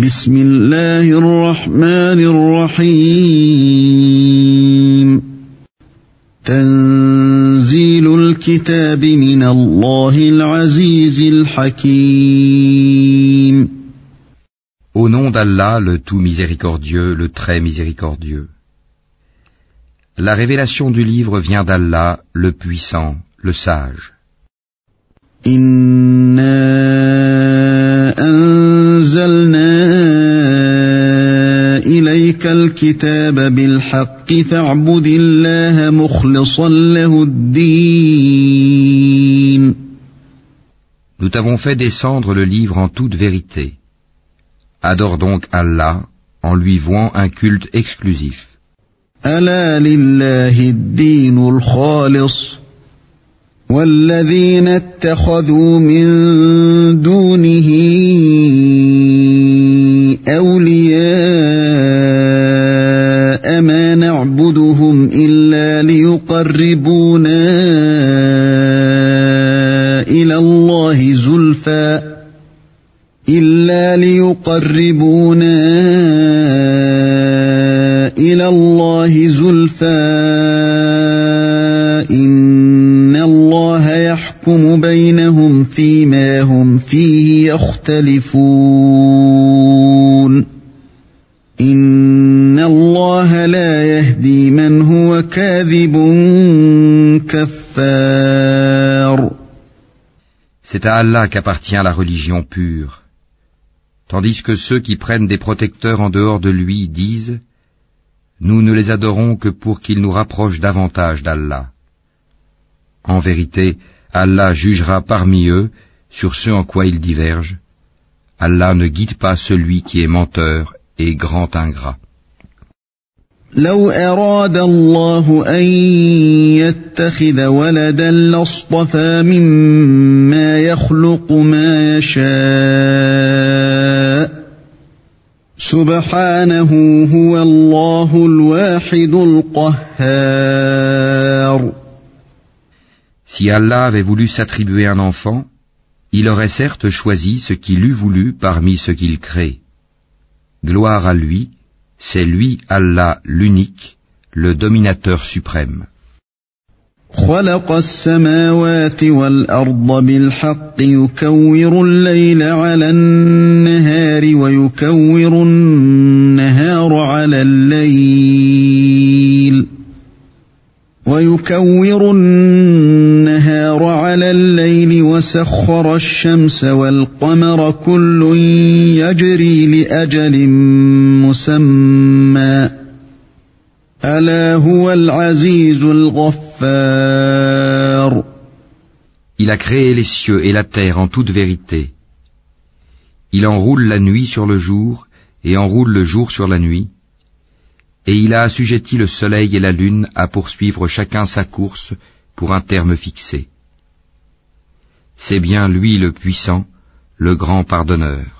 بسم الله الرحمن الرحيم تنزيل الكتاب من الله العزيز الحكيم Au nom d'Allah, le tout miséricordieux, le très miséricordieux. La révélation du livre vient d'Allah, le puissant, le sage. إنا أنزلنا إليك الكتاب بالحق فاعبد الله مخلصا له الدين Nous t'avons fait descendre le livre en toute vérité. Adore donc Allah en lui vouant un culte exclusif. ألا لله الدين الخالص والذين اتخذوا من دونه أولياء إلا ليقربونا إلى الله زلفى إلا ليقربونا إلى الله زلفى إن الله يحكم بينهم فيما هم فيه يختلفون إن C'est à Allah qu'appartient la religion pure. Tandis que ceux qui prennent des protecteurs en dehors de lui disent Nous ne les adorons que pour qu'ils nous rapprochent davantage d'Allah. En vérité, Allah jugera parmi eux sur ce en quoi ils divergent. Allah ne guide pas celui qui est menteur et grand ingrat. لو أراد الله أن يتخذ ولدا لاصطفى مما يخلق ما يشاء سبحانه هو الله الواحد القهار Si Allah avait voulu s'attribuer un enfant, il aurait certes choisi ce qu'il eût voulu parmi ce qu'il crée. Gloire à lui, c'est lui Allah l'unique, le dominateur suprême. خلق السماوات والأرض بالحق يكور الليل على النهار ويكور النهار على الليل ويكور النهار على الليل وسخر الشمس والقمر كل يجري لأجل مسمى ألا هو العزيز الغفار Il a créé les cieux et la terre en toute vérité. Il enroule la nuit sur le jour et enroule le jour sur la nuit. Et il a assujetti le soleil et la lune à poursuivre chacun sa course pour un terme fixé. C'est bien lui le puissant, le grand pardonneur.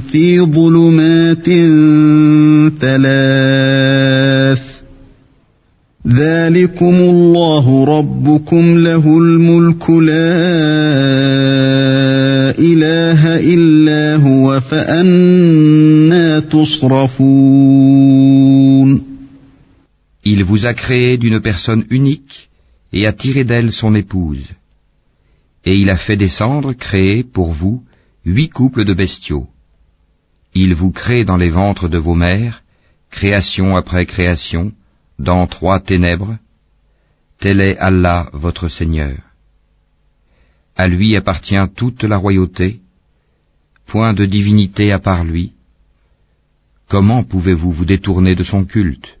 في ظلمات ثلاث ذلكم الله ربكم له الملك لا إله إلا هو فأنا تصرفون Il vous a créé d'une personne unique et a tiré d'elle son épouse. Et il a fait descendre, créer pour vous, huit couples de bestiaux. Il vous crée dans les ventres de vos mères, création après création, dans trois ténèbres. Tel est Allah votre Seigneur. À lui appartient toute la royauté, point de divinité à part lui. Comment pouvez-vous vous détourner de son culte?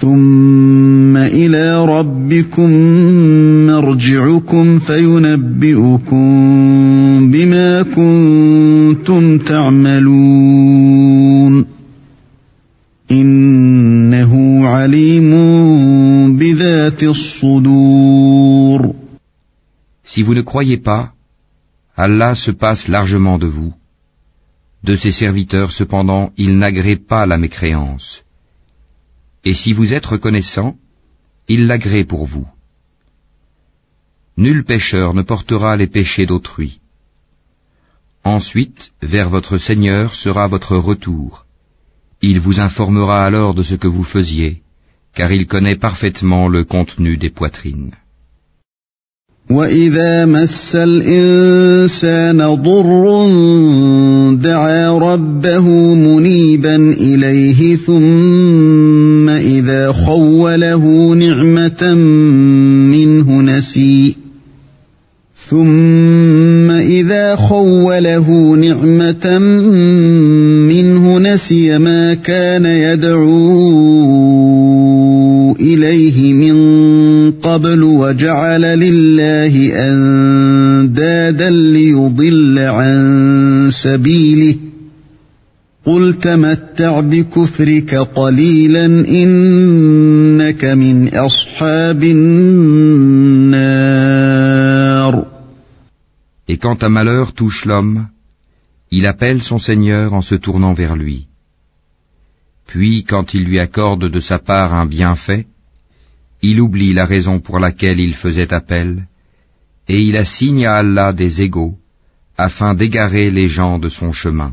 ثم إلى ربكم مرجعكم فينبئكم بما كنتم تعملون إنه عليم بذات الصدور Si vous ne croyez pas, Allah se passe largement de vous. De ses serviteurs, cependant, il n'agrée pas la mécréance. Et si vous êtes reconnaissant, il l'agrée pour vous. Nul pécheur ne portera les péchés d'autrui. Ensuite, vers votre Seigneur sera votre retour. Il vous informera alors de ce que vous faisiez, car il connaît parfaitement le contenu des poitrines. وإذا مس الإنسان ضر دعا ربه منيبا إليه ثم إذا خوله نعمة منه نسي. ثم إذا خوله نعمة منه نسي ما كان يدعو إليه من قبل وجعل لله أندادا ليضل عن سبيله. قل تمتع بكفرك قليلا إنك من أصحاب النار Et quand un malheur touche l'homme, il appelle son Seigneur en se tournant vers lui. Puis, quand il lui accorde de sa part un bienfait, il oublie la raison pour laquelle il faisait appel, et il assigne à Allah des égaux, afin d'égarer les gens de son chemin.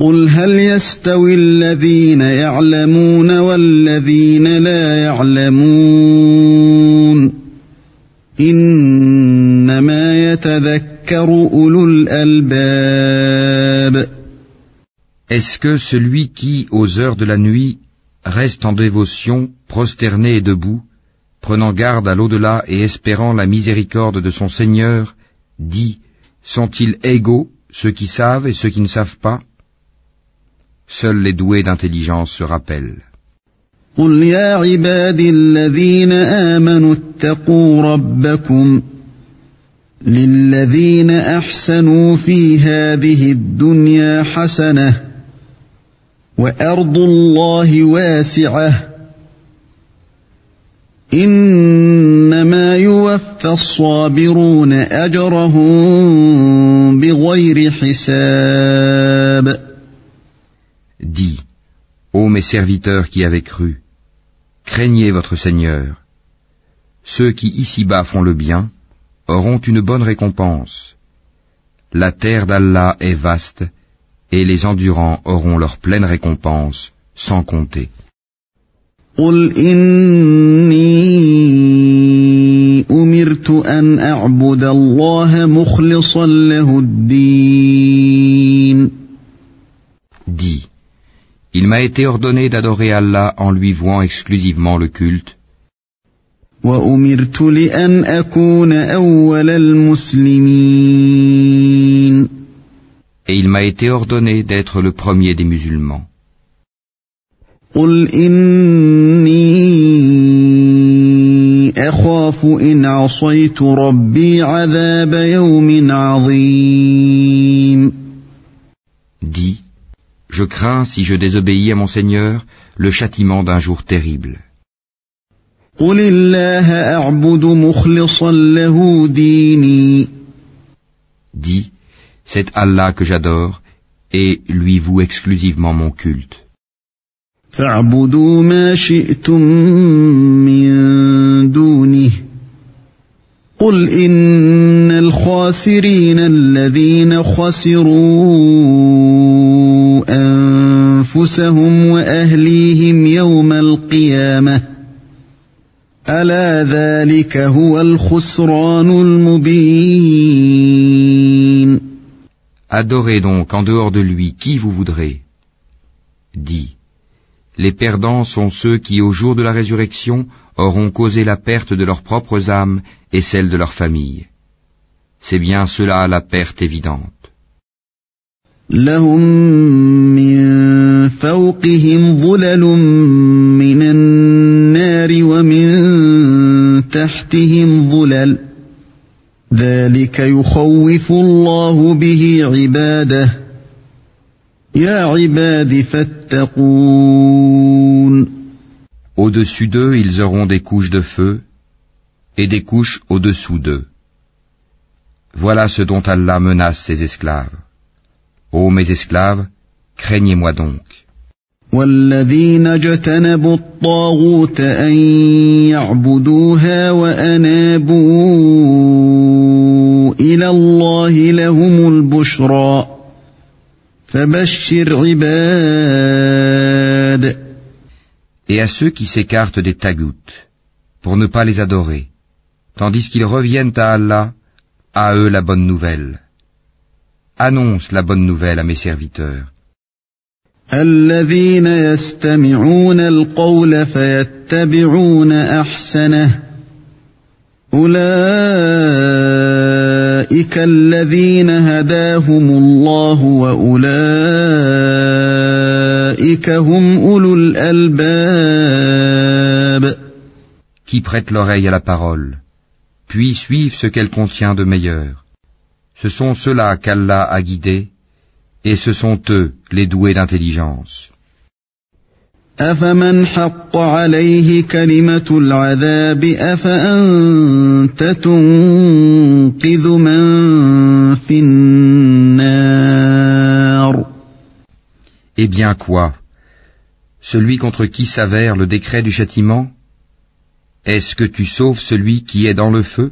قل هل يستوي الذين يعلمون والذين لا يعلمون إنما يتذكر Est-ce que celui qui, aux heures de la nuit, reste en dévotion, prosterné et debout, prenant garde à l'au-delà et espérant la miséricorde de son Seigneur, dit, sont-ils égaux, ceux qui savent et ceux qui ne savent pas Seuls les doués d'intelligence se rappellent. قل يا عبادي الذين آمنوا اتقوا ربكم للذين أحسنوا في هذه الدنيا حسنة وأرض الله واسعة إنما يوفى الصابرون أجرهم بغير حساب Dis, ô mes serviteurs qui avez cru, craignez votre Seigneur. Ceux qui ici-bas font le bien, auront une bonne récompense. La terre d'Allah est vaste, et les endurants auront leur pleine récompense, sans compter. Il m'a été ordonné d'adorer Allah en lui vouant exclusivement le culte, et il m'a été ordonné d'être le premier des musulmans. Dis, je crains si je désobéis à mon Seigneur le châtiment d'un jour terrible. قل الله أعبد مخلصا له ديني Dis, C'est Allah que j'adore, et lui voue exclusivement mon culte. فاعبدوا ما شئتم من دونه قل إن الخاسرين الذين خسروا أنفسهم وأهليهم يوم القيامة ألا ذلك هو الخسران المبين Adorez donc en dehors de lui qui vous voudrez. Dis, les perdants sont ceux qui au jour de la résurrection auront causé la perte de leurs propres âmes et celle de leur famille. C'est bien cela la perte évidente. لهم من فوقهم ظلل من النار ومن تحتهم ظلل ذلك يخوف الله به عباده يا عباد فاتقون Au-dessus d'eux, ils auront des couches de feu et des couches au-dessous d'eux. Voilà ce dont Allah menace ses esclaves. Ô mes esclaves, craignez-moi donc. والذين اجتنبوا الطاغوت أن يعبدوها وأنابوا إلى الله لهم البشرى فبشر عباد Et à ceux qui s'écartent des tagoutes, pour ne pas les adorer, tandis qu'ils reviennent à Allah, à eux la bonne nouvelle. Annonce la bonne nouvelle à mes serviteurs. الذين يستمعون القول فيتبعون احسنه اولئك الذين هداهم الله واولئك هم اولو الالباب Qui prêtent l'oreille à la parole, puis suivent ce qu'elle contient de meilleur. Ce sont ceux-là qu'Allah a guidés, et ce sont eux les doués d'intelligence. Eh bien quoi? Celui contre qui s'avère le décret du châtiment? Est-ce que tu sauves celui qui est dans le feu?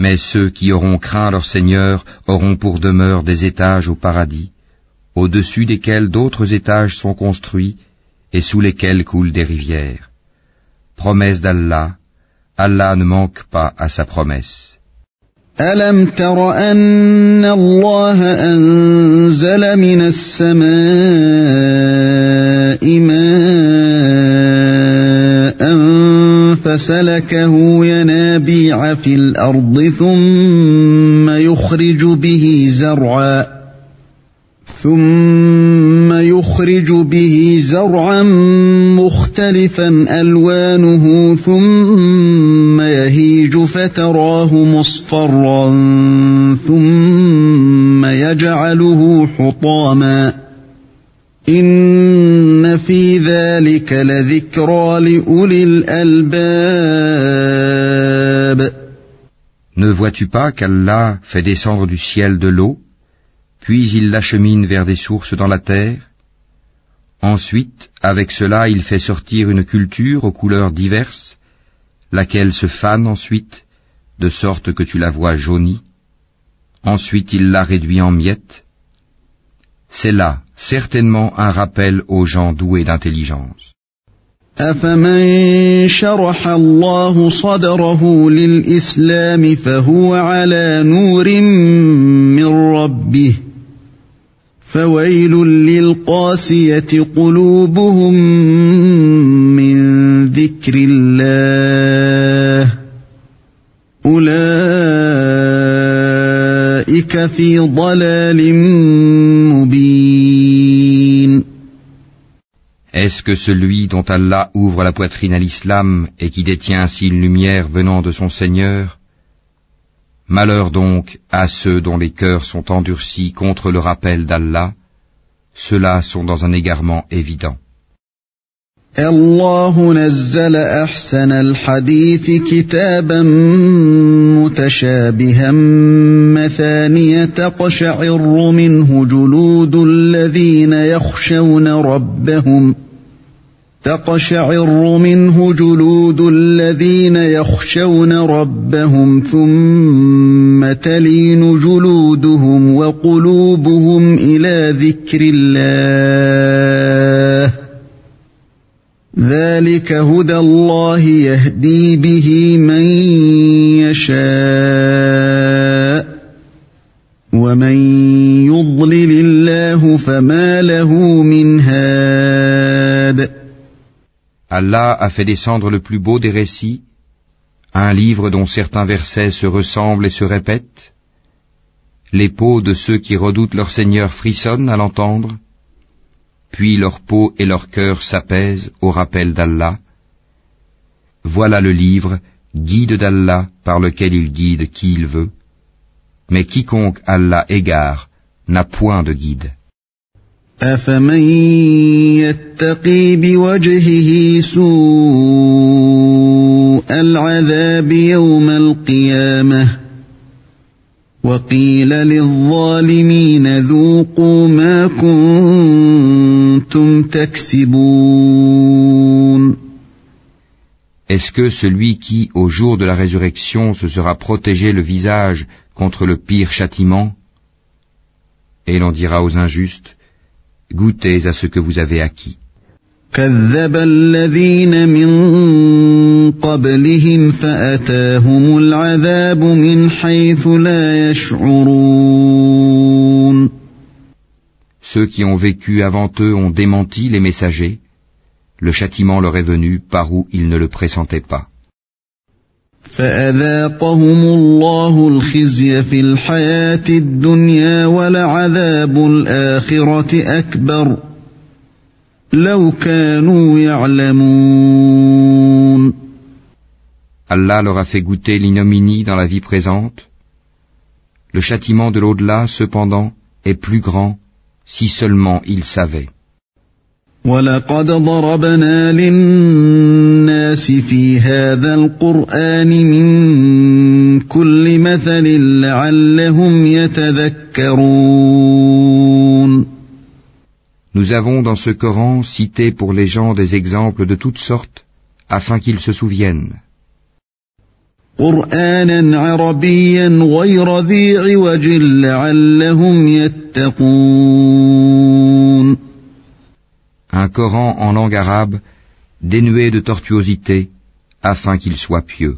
Mais ceux qui auront craint leur Seigneur auront pour demeure des étages au paradis, au-dessus desquels d'autres étages sont construits et sous lesquels coulent des rivières. Promesse d'Allah, Allah ne manque pas à sa promesse. ألم تر أن الله أنزل من السماء ماء فسلكه ينابيع في الأرض ثم يخرج به زرعا ثم يخرج به زرعا مختلفا ألوانه ثم يهيج فتراه مصفرا ثم يجعله حطاما في ذلك لذكرى لأولي الألباب Ne vois-tu pas qu'Allah fait descendre du ciel de l'eau, puis il l'achemine vers des sources dans la terre Ensuite, avec cela, il fait sortir une culture aux couleurs diverses, laquelle se fane ensuite, de sorte que tu la vois jaunie. Ensuite, il la réduit en miettes. C'est là, certainement, un rappel aux gens doués d'intelligence. أفمن شرح الله صدره للإسلام فهو على نور من ربه فويل للقاسية قلوبهم من ذكر الله أولئك في ضلال Est-ce que celui dont Allah ouvre la poitrine à l'islam et qui détient ainsi une lumière venant de son Seigneur? Malheur donc à ceux dont les cœurs sont endurcis contre le rappel d'Allah, ceux-là sont dans un égarement évident. الله نزل أحسن الحديث كتابا متشابها مثانية تقشعر منه جلود الذين يخشون ربهم تقشعر منه جلود الذين يخشون ربهم ثم تلين جلودهم وقلوبهم إلى ذكر الله ذلك هدى الله يهدي به من يشاء ومن يضلل الله فما له من هاد Allah a fait descendre le plus beau des récits, un livre dont certains versets se ressemblent et se répètent. Les peaux de ceux qui redoutent leur Seigneur frissonnent à l'entendre, puis leur peau et leur cœur s'apaisent au rappel d'Allah. Voilà le livre, guide d'Allah, par lequel il guide qui il veut. Mais quiconque Allah égare n'a point de guide. وقيل للظالمين ذوقوا ما كنتم تكسبون Est-ce que celui qui, au jour de la résurrection, se sera protégé le visage contre le pire châtiment Et l'on dira aux injustes, goûtez à ce que vous avez acquis. كذب الذين من قبلهم فأتاهم العذاب من حيث لا يشعرون Ceux qui ont vécu avant eux ont démenti les messagers. Le châtiment leur est venu par où ils ne le pressentaient pas. فأذاقهم الله الخزي في الحياة الدنيا ولعذاب الآخرة أكبر Allah leur a fait goûter l'ignominie dans la vie présente. Le châtiment de l'au-delà, cependant, est plus grand si seulement ils savaient. ولقد ضربنا للناس في هذا القرآن من كل مثل لعلهم يتذكرون Nous avons dans ce Coran cité pour les gens des exemples de toutes sortes, afin qu'ils se souviennent. Un Coran en langue arabe, dénué de tortuosité, afin qu'il soit pieux.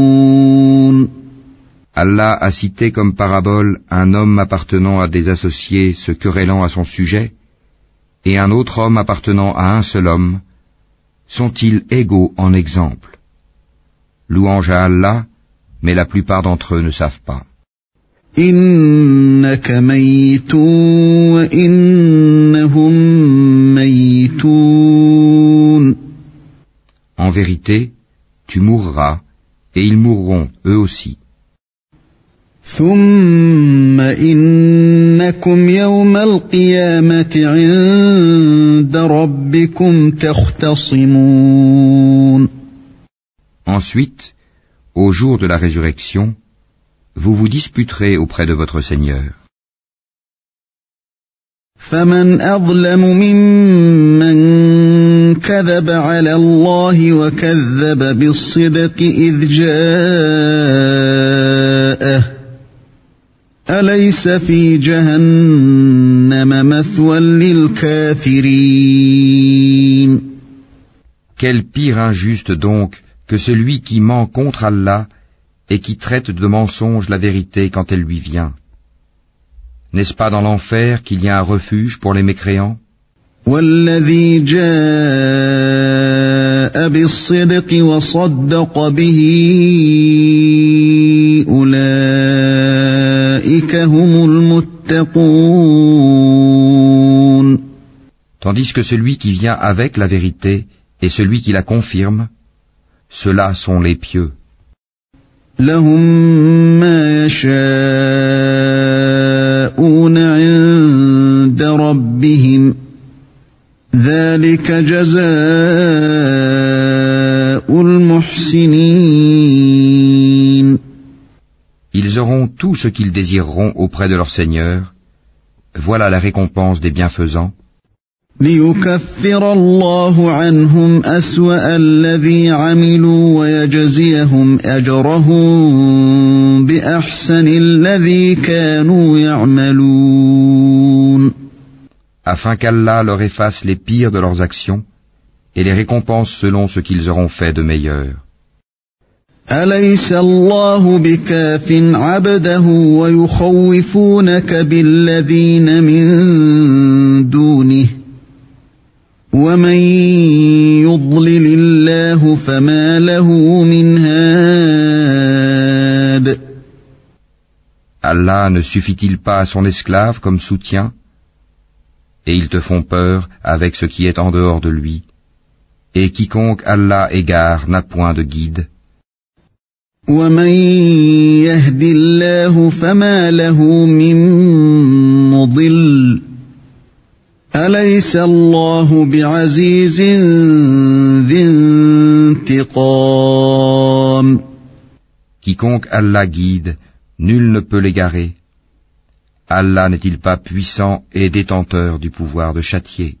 Allah a cité comme parabole un homme appartenant à des associés se querellant à son sujet, et un autre homme appartenant à un seul homme, sont-ils égaux en exemple? Louange à Allah, mais la plupart d'entre eux ne savent pas. En vérité, tu mourras, et ils mourront eux aussi. ثم إنكم يوم القيامة عند ربكم تختصمون Ensuite, au jour de la résurrection, vous vous disputerez auprès de votre Seigneur. فمن أظلم ممن كذب على الله وكذب بالصدق إذ جاءه أليس في جهنم مثوى للكافرين Quel pire injuste donc que celui qui ment contre Allah et qui traite de mensonge la vérité quand elle lui vient. N'est-ce pas dans l'enfer qu'il y a un refuge pour les mécréants Tandis que celui qui vient avec la vérité et celui qui la confirme, ceux-là sont les pieux. tout ce qu'ils désireront auprès de leur Seigneur. Voilà la récompense des bienfaisants. ليكفر الله عنهم أسوأ الذي عملوا ويجزيهم أجرهم بأحسن الذي كانوا يعملون Afin qu'Allah leur efface les pires de leurs actions et les récompense selon ce qu'ils auront fait de meilleur. أليس الله بكاف عبده ويخوفونك بالذين من دونه Allah ne suffit-il pas à son esclave comme soutien Et ils te font peur avec ce qui est en dehors de lui. Et quiconque Allah égare n'a point de guide. Quiconque Allah guide, nul ne peut l'égarer. Allah n'est-il pas puissant et détenteur du pouvoir de châtier?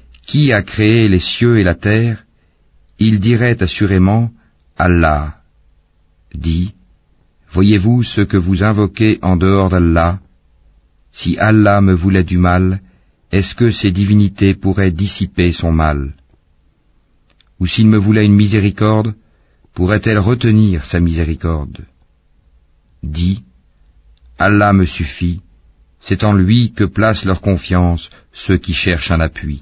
qui a créé les cieux et la terre, ils diraient assurément Allah. Dis, voyez-vous ce que vous invoquez en dehors d'Allah? Si Allah me voulait du mal, est-ce que ces divinités pourraient dissiper son mal? Ou s'il me voulait une miséricorde, pourrait-elle retenir sa miséricorde? Dis, Allah me suffit, c'est en lui que placent leur confiance ceux qui cherchent un appui.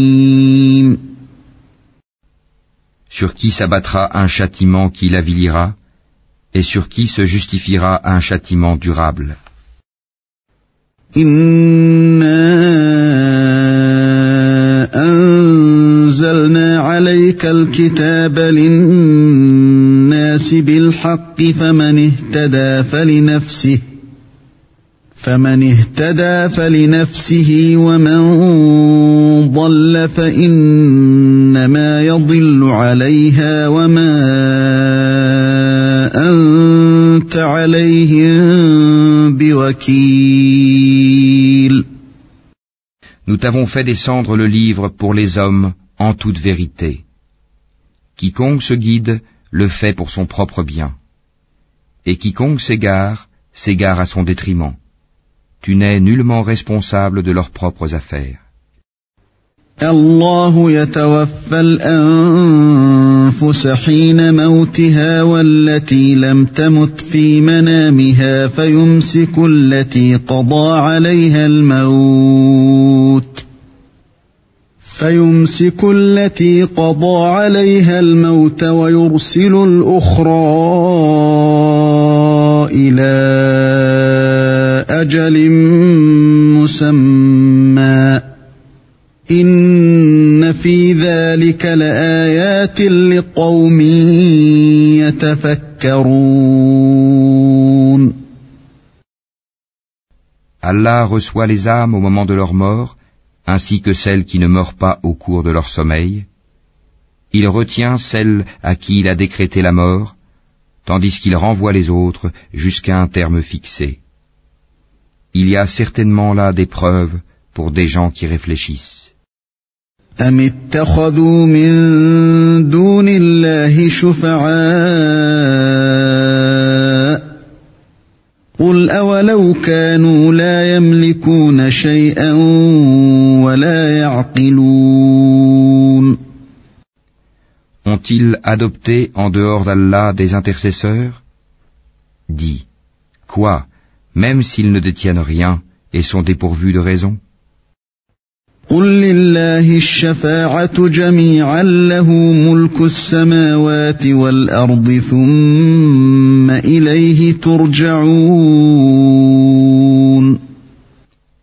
Sur qui s'abattra un châtiment qui l'avilira, et sur qui se justifiera un châtiment durable. الكتاب للناس بالحق فمن اهتدى فلنفسه فمن اهتدى فلنفسه ومن ضل فإنما يضل عليها وما أنت عليهم بوكيل Nous t'avons fait descendre le livre pour les hommes en toute vérité. Quiconque se guide le fait pour son propre bien. Et quiconque s'égare, s'égare à son détriment. Tu n'es nullement responsable de leurs propres affaires. الله يتوفى الأنفس حين موتها والتي لم تمت في منامها فيمسك التي قضى عليها الموت فيمسك التي قضى عليها الموت ويرسل الأخرى إلى أجل مسمى إن في ذلك لآيات لقوم يتفكرون Allah reçoit les âmes au moment de leur mort, ainsi que celles qui ne meurent pas au cours de leur sommeil. Il retient celles à qui il a décrété la mort, tandis qu'il renvoie les autres jusqu'à un terme fixé. Il y a certainement là des preuves pour des gens qui réfléchissent. أم اتخذوا من دون الله شفعاء قل أولو كانوا لا يملكون شيئا ولا يعقلون Ont-ils adopté en dehors d'Allah des intercesseurs Dis, quoi, même s'ils ne détiennent rien et sont dépourvus de raison قل لله الشفاعة جميعا له ملك السماوات والأرض ثم إليه ترجعون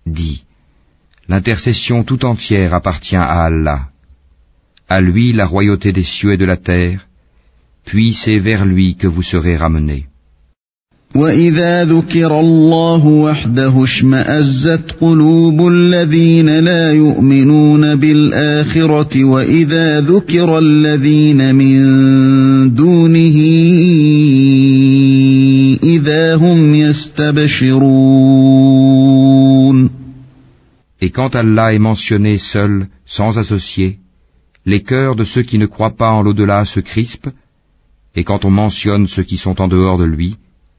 Dis, l'intercession tout entière appartient à Allah. À lui la royauté des cieux et de la terre, puis c'est vers lui que vous serez ramenés. وإذا ذكر الله وحده اشمأزت قلوب الذين لا يؤمنون بالآخرة وإذا ذكر الذين من دونه إذا هم يستبشرون Et quand Allah est mentionné seul, sans associé, les cœurs de ceux qui ne croient pas en l'au-delà se crispent, et quand on mentionne ceux qui sont en dehors de lui,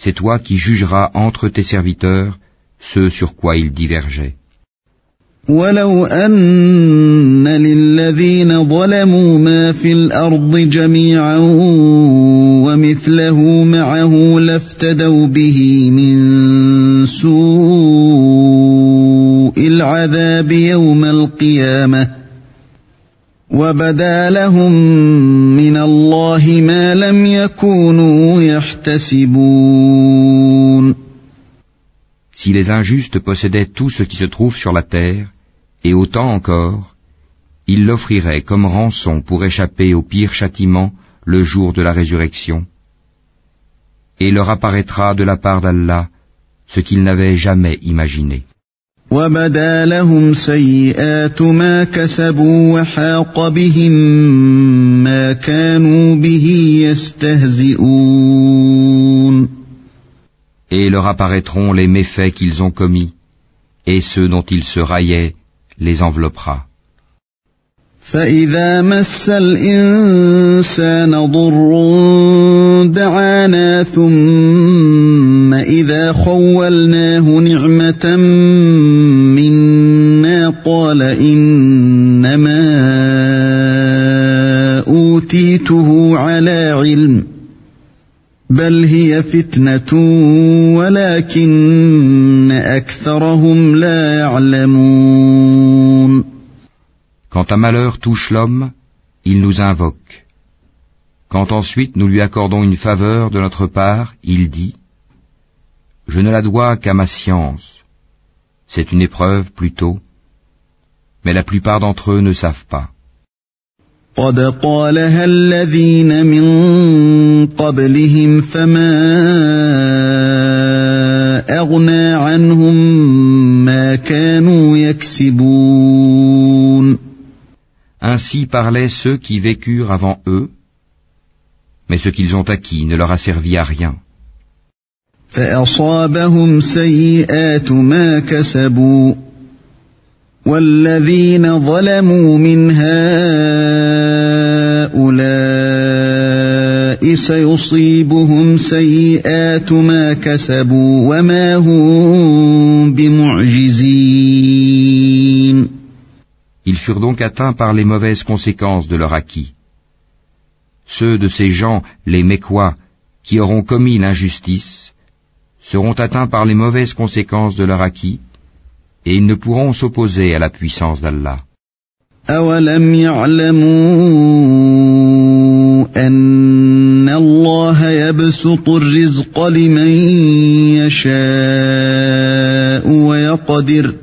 c'est toi qui jugeras entre tes serviteurs ce sur quoi ils divergeaient. ولو أن للذين ظلموا ما في الأرض جميعا ومثله معه لافتدوا به من سوء العذاب يوم القيامة وبدا لهم من الله ما لم يكونوا يحتسبون Si les injustes possédaient tout ce qui se trouve sur la terre, et autant encore, ils l'offriraient comme rançon pour échapper au pire châtiment le jour de la résurrection. Et leur apparaîtra de la part d'Allah ce qu'ils n'avaient jamais imaginé. وبدا لهم سيئات ما كسبوا وحاق بهم ما كانوا به يستهزئون Et leur apparaîtront les méfaits qu'ils ont commis, et ceux dont ils se raillaient les enveloppera. فإذا مس الإنسان ضر دعانا ثم إذا خولناه نعمة بل هي فتنة ولكن أكثرهم لا يعلمون Quand un malheur touche l'homme, il nous invoque. Quand ensuite nous lui accordons une faveur de notre part, il dit Je ne la dois qu'à ma science. C'est une épreuve plutôt, mais la plupart d'entre eux ne savent pas. قد قالها الذين من قبلهم فما أغنى عنهم ما كانوا يكسبون Ainsi parlaient ceux qui vécurent avant eux, mais ce qu'ils ont acquis ne leur a servi à rien. فأصابهم سيئات ما كسبوا والذين ظلموا من هؤلاء سيصيبهم سيئات ما كسبوا وما هم بمعجزين Ils furent donc atteints par les mauvaises conséquences de leur acquis. Ceux de ces gens, les Mécois, qui auront commis l'injustice, seront atteints par les mauvaises conséquences de leur acquis, et ils ne pourront s'opposer à la puissance d'Allah. أولم يعلموا أن الله يبسط الرزق لمن يشاء ويقدر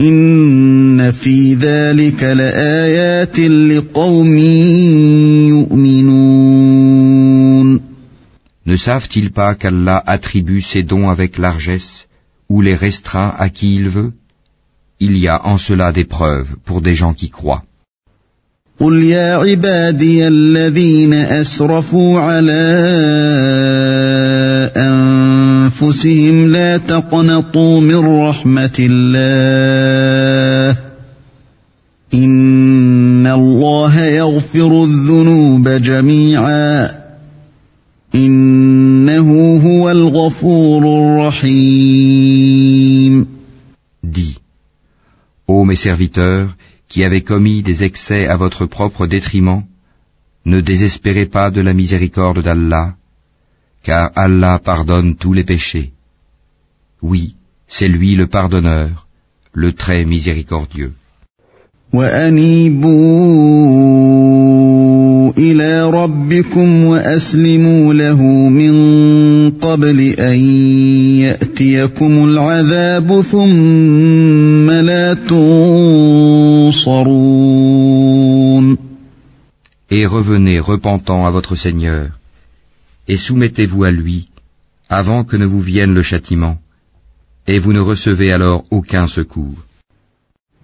إن في ذلك لآيات لقوم يؤمنون Ne savent-ils pas qu'Allah attribue ses dons avec largesse ou les restreint à qui il veut Il y a en cela des preuves pour des gens qui croient. قل يا عبادي الذين أسرفوا على أنفسهم لا تقنطوا من رحمة الله إن الله يغفر الذنوب جميعا إنه هو الغفور الرحيم Mes serviteurs, qui avez commis des excès à votre propre détriment, ne désespérez pas de la miséricorde d'Allah, car Allah pardonne tous les péchés. Oui, c'est lui le pardonneur, le très miséricordieux. وأنيبوا إلى ربكم وأسلموا له من قبل أن يأتيكم العذاب ثم لا تنصرون Et revenez repentant à votre Seigneur, et soumettez-vous à lui, avant que ne vous vienne le châtiment, et vous ne recevez alors aucun secours.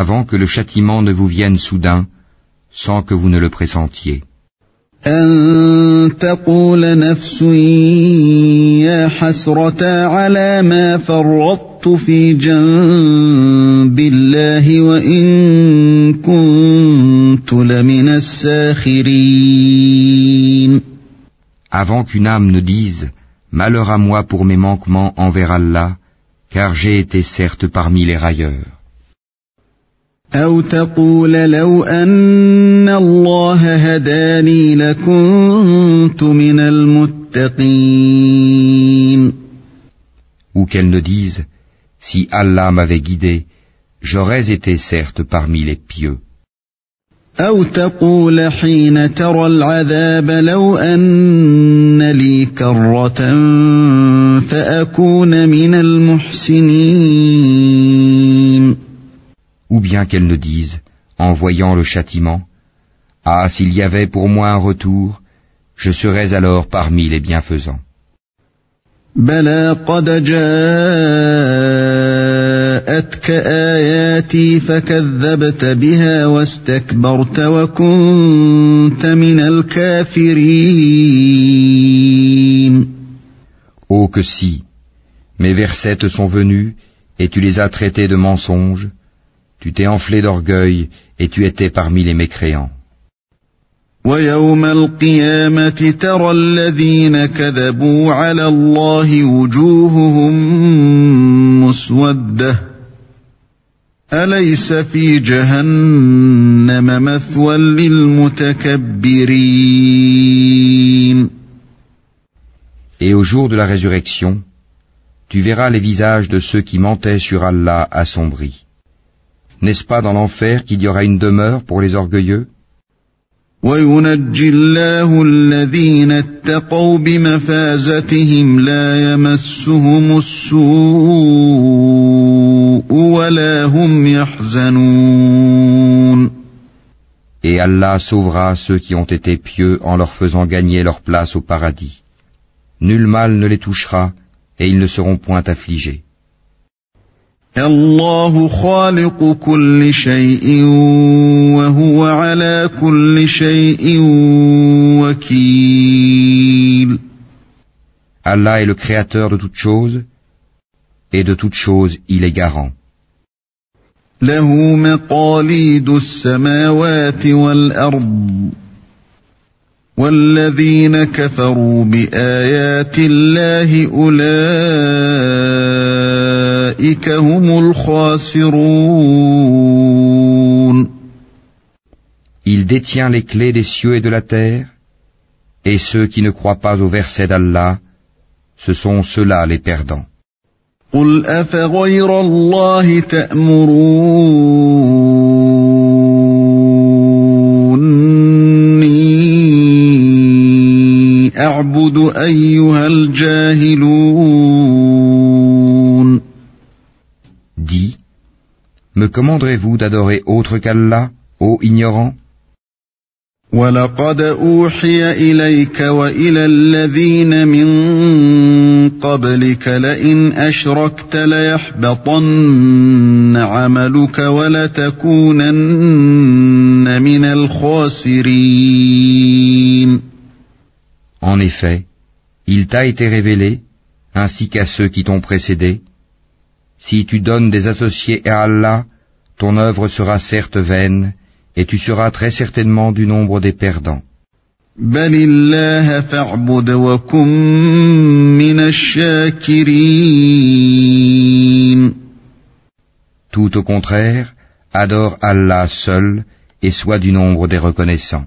avant que le châtiment ne vous vienne soudain, sans que vous ne le pressentiez. Avant qu'une âme ne dise Malheur à moi pour mes manquements envers Allah, car j'ai été certes parmi les railleurs. أو تقول لو أن الله هداني لكنت من المتقين Ou qu'elle ne dise Si Allah m'avait guidé, j'aurais été certes parmi les pieux. أو تقول حين ترى العذاب لو أن لي كرة فأكون من المحسنين ou bien qu'elles ne disent, en voyant le châtiment, Ah, s'il y avait pour moi un retour, je serais alors parmi les bienfaisants. Oh que si, mes versets te sont venus et tu les as traités de mensonges, tu t'es enflé d'orgueil, et tu étais parmi les mécréants. ويوم القيامة ترى الذين كذبوا على الله وجوههم مسودة أليس في جهنم مثوى للمتكبرين Et au jour de la résurrection, tu verras les visages de ceux qui mentaient sur Allah assombris. N'est-ce pas dans l'enfer qu'il y aura une demeure pour les orgueilleux Et Allah sauvera ceux qui ont été pieux en leur faisant gagner leur place au paradis. Nul mal ne les touchera, et ils ne seront point affligés. الله خالق كل شيء وهو على كل شيء وكيل Allah est le créateur de toutes choses, et de toutes choses il est garant. له مقاليد السماوات والأرض والذين كفروا بآيات الله أولئك Il détient les clés des cieux et de la terre, et ceux qui ne croient pas au verset d'Allah, ce sont ceux-là les perdants. قل أفغير الله تأمروني أعبد أيها الجاهلون commanderez-vous d'adorer autre qu'Allah, ô ignorants ولقد أوحي إليك وإلى الذين من قبلك لئن أشركت ليحبطن عملك ولتكونن من الخاسرين En effet, il t'a été révélé, ainsi qu'à ceux qui t'ont précédé, si tu donnes des associés à Allah, ton œuvre sera certes vaine, et tu seras très certainement du nombre des perdants. Tout au contraire, adore Allah seul et sois du nombre des reconnaissants.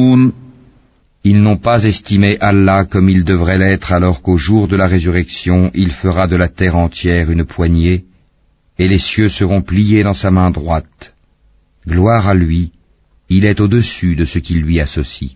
Ils n'ont pas estimé Allah comme il devrait l'être alors qu'au jour de la résurrection il fera de la terre entière une poignée, et les cieux seront pliés dans sa main droite. Gloire à lui, il est au-dessus de ce qui lui associe.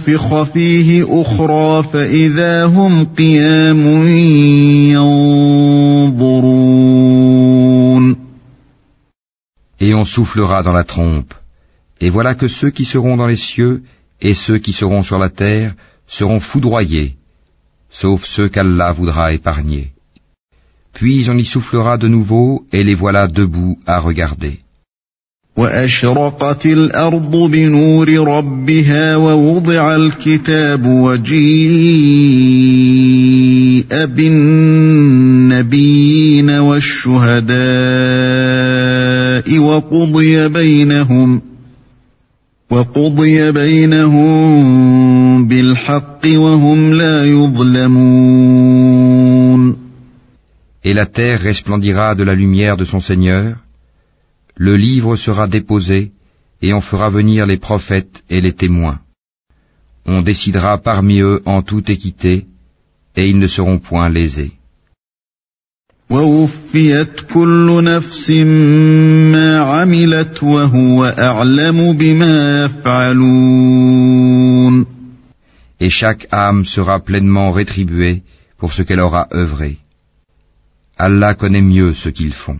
ثم نفخ فيه أخرى فإذا هم قيام ينظرون Et on soufflera dans la trompe. Et voilà que ceux qui seront dans les cieux et ceux qui seront sur la terre seront foudroyés, sauf ceux qu'Allah voudra épargner. Puis on y soufflera de nouveau et les voilà debout à regarder. وأشرقت الأرض بنور ربها ووضع الكتاب وجيء بالنبيين والشهداء وقضي بينهم وقضي بينهم بالحق وهم لا يظلمون. Et la terre resplendira de la lumière de son Seigneur, le livre sera déposé, et on fera venir les prophètes et les témoins. On décidera parmi eux en toute équité, et ils ne seront point lésés. Et chaque âme sera pleinement rétribuée pour ce qu'elle aura œuvré. Allah connaît mieux ce qu'ils font.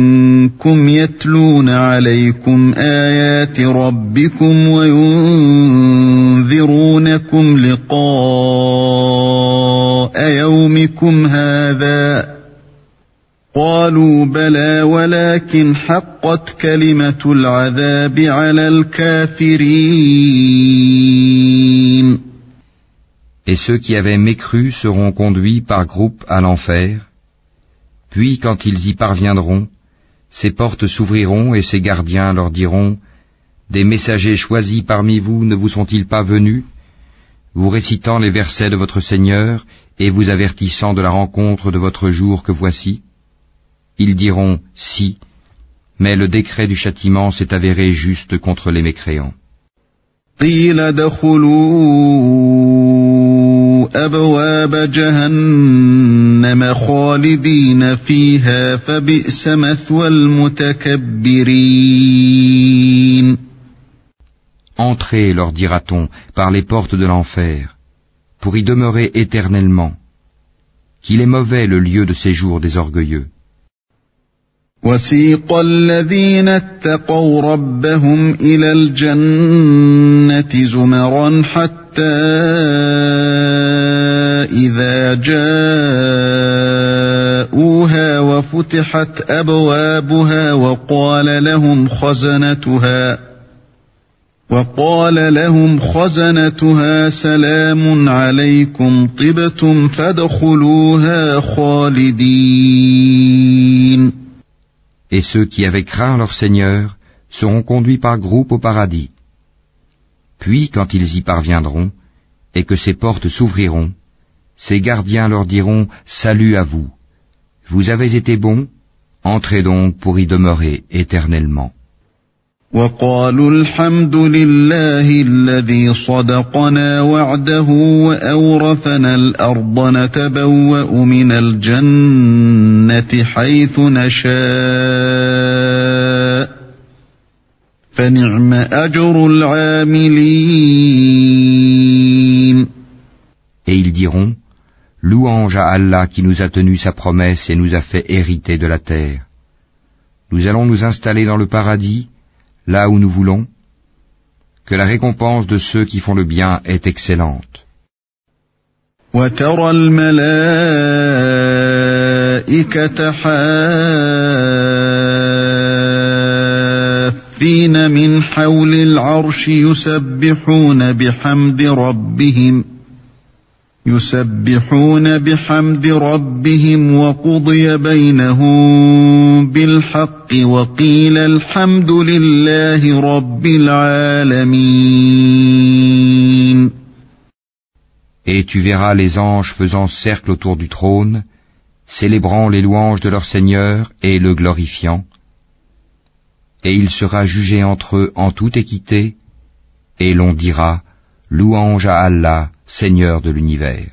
منكم يتلون عليكم آيات ربكم وينذرونكم لقاء يومكم هذا قالوا بلى ولكن حقت كلمة العذاب على الكافرين. Et ceux qui avaient mécru seront conduits par groupes à l'enfer, puis quand ils y parviendront, ces portes s'ouvriront et ces gardiens leur diront, Des messagers choisis parmi vous ne vous sont-ils pas venus, vous récitant les versets de votre Seigneur et vous avertissant de la rencontre de votre jour que voici Ils diront, Si, mais le décret du châtiment s'est avéré juste contre les mécréants. قيل ادخلوا أبواب جهنم خالدين فيها فبئس مثوى المتكبرين Entrez, leur dira-t-on, par les portes de l'enfer, pour y demeurer éternellement. Qu'il est mauvais le lieu de séjour des orgueilleux. وسيق الذين اتقوا ربهم إلى الجنة زمرا حتى إذا جاءوها وفتحت أبوابها وقال لهم خزنتها وقال لهم خزنتها سلام عليكم طبتم فادخلوها خالدين Et ceux qui avaient craint leur Seigneur seront conduits par groupe au paradis. Puis, quand ils y parviendront, et que ces portes s'ouvriront, ces gardiens leur diront Salut à vous. Vous avez été bons, entrez donc pour y demeurer éternellement. فنعم أجر العاملين Et ils diront Louange à Allah qui nous a tenu sa promesse et nous a fait hériter de la terre. Nous allons nous installer dans le paradis, là où nous voulons, que la récompense de ceux qui font le bien est excellente. وترى الملائكة حافين من حول العرش يسبحون بحمد ربهم يسبحون بحمد ربهم وقضي بينهم بالحق وقيل الحمد لله رب العالمين Et tu verras les anges faisant cercle autour du trône, célébrant les louanges de leur Seigneur et le glorifiant, et il sera jugé entre eux en toute équité, et l'on dira, Louange à Allah, Seigneur de l'univers.